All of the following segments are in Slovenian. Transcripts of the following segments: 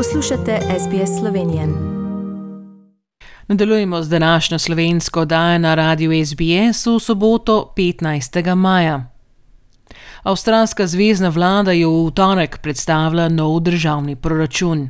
Poslušate SBS Slovenijo. Nadaljujemo z današnjo slovensko oddajo na radiju SBS v soboto 15. maja. Avstralska zvezdna vlada je v torek predstavila nov državni proračun.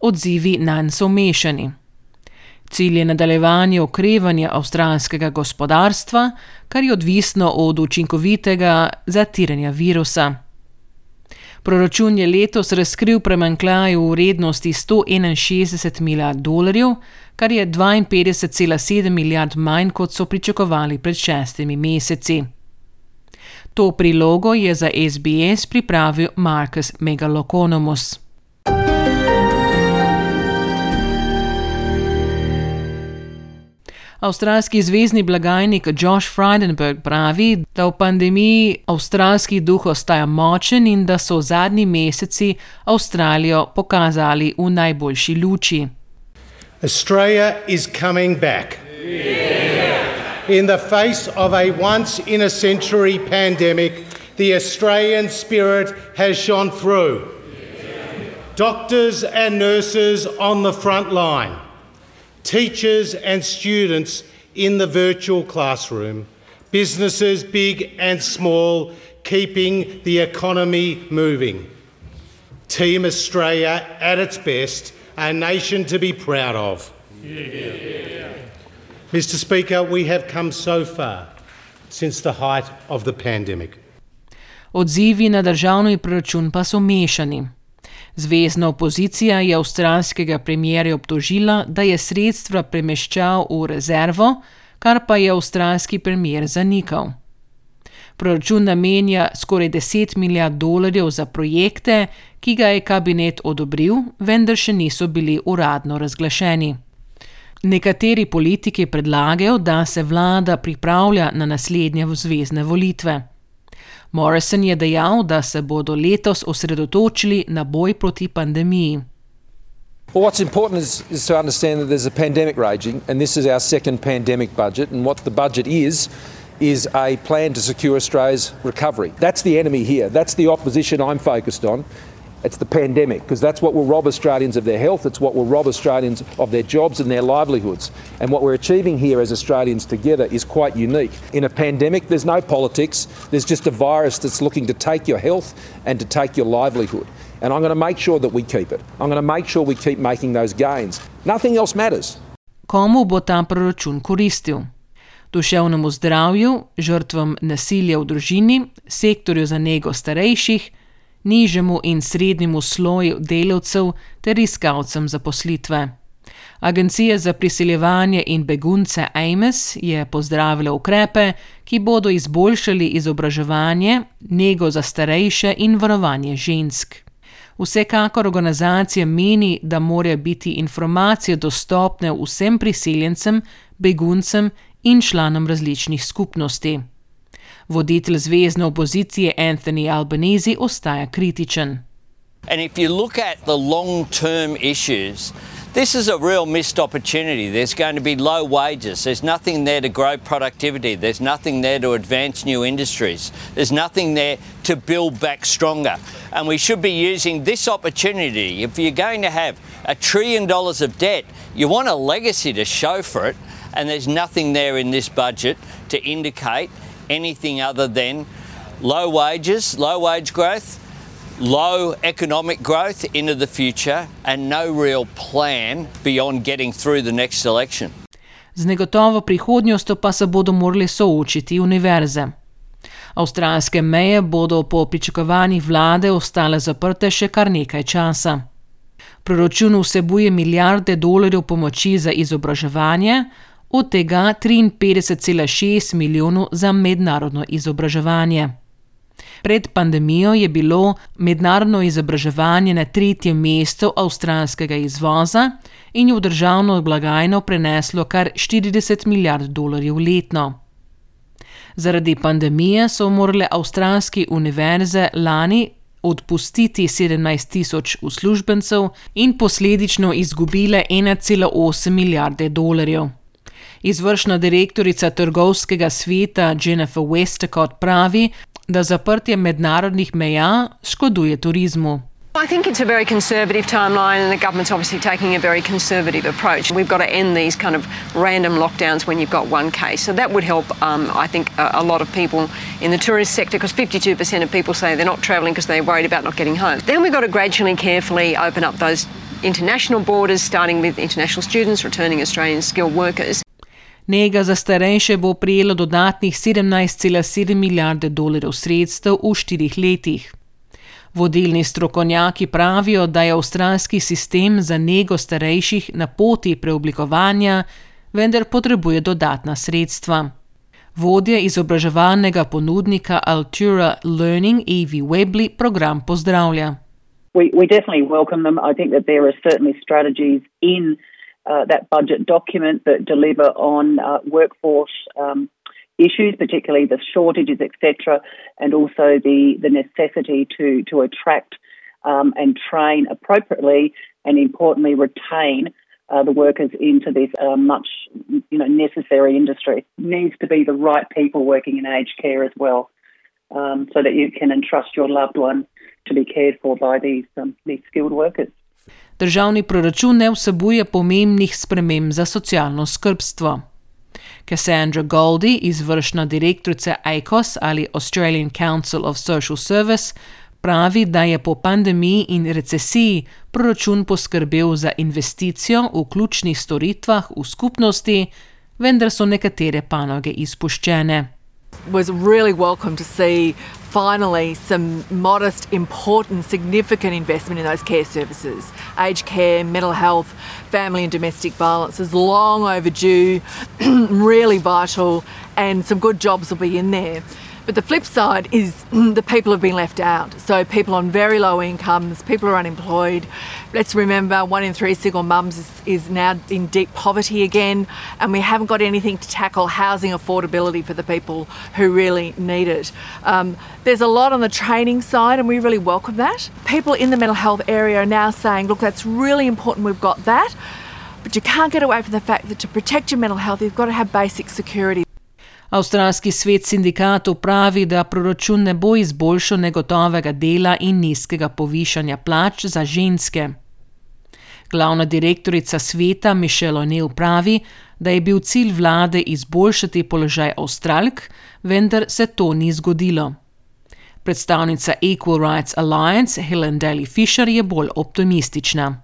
Odzivi nanj so mešani. Cilj je nadaljevanje okrevanja avstralskega gospodarstva, kar je odvisno od učinkovitega zatiranja virusa. Proračun je letos razkril premankljaj v vrednosti 161 milijard dolarjev, kar je 52,7 milijard manj, kot so pričakovali pred šestimi meseci. To prilogo je za SBS pripravil Marcus Megalokonomus. Avstralski zvezdni blagajnik Josh Frydenberg pravi, da v pandemiji avstralski duh ostaja močen in da so zadnji meseci Avstralijo pokazali v najboljši luči. Australia is coming back. In the face of a once in a century pandemic, the Australian spirit has shone through. Doctors and nurses on the front line teachers and students in the virtual classroom, businesses big and small, keeping the economy moving. Team Australia at its best, a nation to be proud of. Yeah. Mr. Speaker, we have come so far since the height of the pandemic. Odzivi na državni proračun pa so mešani. Zvezdna opozicija je avstralskega premjerja obtožila, da je sredstva premeščal v rezervo, kar pa je avstralski premjer zanikal. Proračun namenja skoraj 10 milijard dolarjev za projekte, ki ga je kabinet odobril, vendar še niso bili uradno razglašeni. Nekateri politiki predlagajo, da se vlada pripravlja na naslednje zvezdne volitve. Morrison je dejal, da se bodo letos osredotočili na boj proti pandemiji. Well, what's important is, is to understand that there's a pandemic raging, and this is our second pandemic budget. And what the budget is, is a plan to secure Australia's recovery. That's the enemy here. That's the opposition I'm focused on. It's the pandemic, because that's what will rob Australians of their health, it's what will rob Australians of their jobs and their livelihoods. And what we're achieving here as Australians together is quite unique. In a pandemic, there's no politics, there's just a virus that's looking to take your health and to take your livelihood. And I'm going to make sure that we keep it. I'm going to make sure we keep making those gains. Nothing else matters. Komu bo ta proračun koristil? Duševnemu zdravju, žrtvam nasilja v družini, sektorju za nego starejših, nižjemu in srednjemu sloju delavcev ter iskalcem zaposlitve. Agencija za priseljevanje in begunce AMES je pozdravila ukrepe, ki bodo izboljšali izobraževanje, nego za starejše in varovanje žensk. Vsekakor organizacija meni, da morajo biti informacije dostopne vsem priseljencem, beguncem in članom različnih skupnosti. Voditelj zvezdne opozicije Anthony Albanese ostaja kritičen. And if you look at the long term issues, this is a real missed opportunity. There's going to be low wages. There's nothing there to grow productivity. There's nothing there to advance new industries. There's nothing there to build back stronger. And we should be using this opportunity. If you're going to have a trillion dollars of debt, you want a legacy to show for it. And there's nothing there in this budget to indicate anything other than low wages, low wage growth, low economic growth into the future, and no real plan beyond getting through the next election. Z negotovo prihodnostjo pa se bodo morali soočiti univerze. Avstralske meje bodo po pričakovanjih vlade ostale zaprte še kar nekaj časa. Proračun vsebuje milijarde dolarjev pomoči za izobraževanje, od tega 53,6 milijonov za mednarodno izobraževanje. Pred pandemijo je bilo mednarodno izobraževanje na tretjem mestu avstralskega izvoza in je v državno blagajno preneslo kar 40 milijard dolarjev letno. Zaradi pandemije so morale avstralske univerze lani odpustiti 17 tisoč uslužbencev in posledično izgubile 1,8 milijarde dolarjev. Izvršna direktorica trgovskega sveta Jennifer Westcott pravi, da zaprtje mednarodnih meja škoduje turizmu. I think it's a very conservative timeline, and the government's obviously taking a very conservative approach. We've got to end these kind of random lockdowns when you've got one case. So that would help, um, I think, a, a, lot of people in the tourist sector because 52% of people say they're not travelling because they're worried about not getting home. Then we've got to gradually, and carefully open up those international borders, starting with international students, returning Australian skilled workers. Nega za starejše bo prijelo dodatnih 17,7 milijarde dolarjev sredstev v štirih letih. Vodilni strokovnjaki pravijo, da je avstralski sistem za nego starejših na poti preoblikovanja, vendar potrebuje dodatna sredstva. Vodja izobraževalnega ponudnika Altura Learning, Evie Webley, program pozdravlja. We, we definitely welcome them. I think that there are certainly strategies in uh, that budget document that deliver on uh, workforce um, issues, particularly the shortages, etc., and also the, the necessity to, to attract um, and train appropriately and importantly retain uh, the workers into this uh, much you know necessary industry. It needs to be the right people working in aged care as well, um, so that you can entrust your loved one to be cared for by these um, these skilled workers. Državni proračun ne vsebuje pomembnih sprememb za socialno skrbstvo. Cassandra Goldie, izvršna direktorica ICOS ali Australian Council of Social Service, pravi, da je po pandemiji in recesiji proračun poskrbel za investicijo v ključnih storitvah v skupnosti, vendar so nekatere panoge izpuščene. Was really welcome to see finally some modest, important, significant investment in those care services. Aged care, mental health, family and domestic violence is long overdue, really vital, and some good jobs will be in there. But the flip side is the people have been left out. So people on very low incomes, people are unemployed. Let's remember one in three single mums is, is now in deep poverty again, and we haven't got anything to tackle housing affordability for the people who really need it. Um, there's a lot on the training side, and we really welcome that. People in the mental health area are now saying, look, that's really important, we've got that. But you can't get away from the fact that to protect your mental health, you've got to have basic security. Avstralski svet sindikatov pravi, da proračun ne bo izboljšal negotovega dela in nizkega povišanja plač za ženske. Glavna direktorica sveta Mišela O'Neill pravi, da je bil cilj vlade izboljšati položaj Avstralk, vendar se to ni zgodilo. Predstavnica Equal Rights Alliance Helen Daly Fisher je bolj optimistična.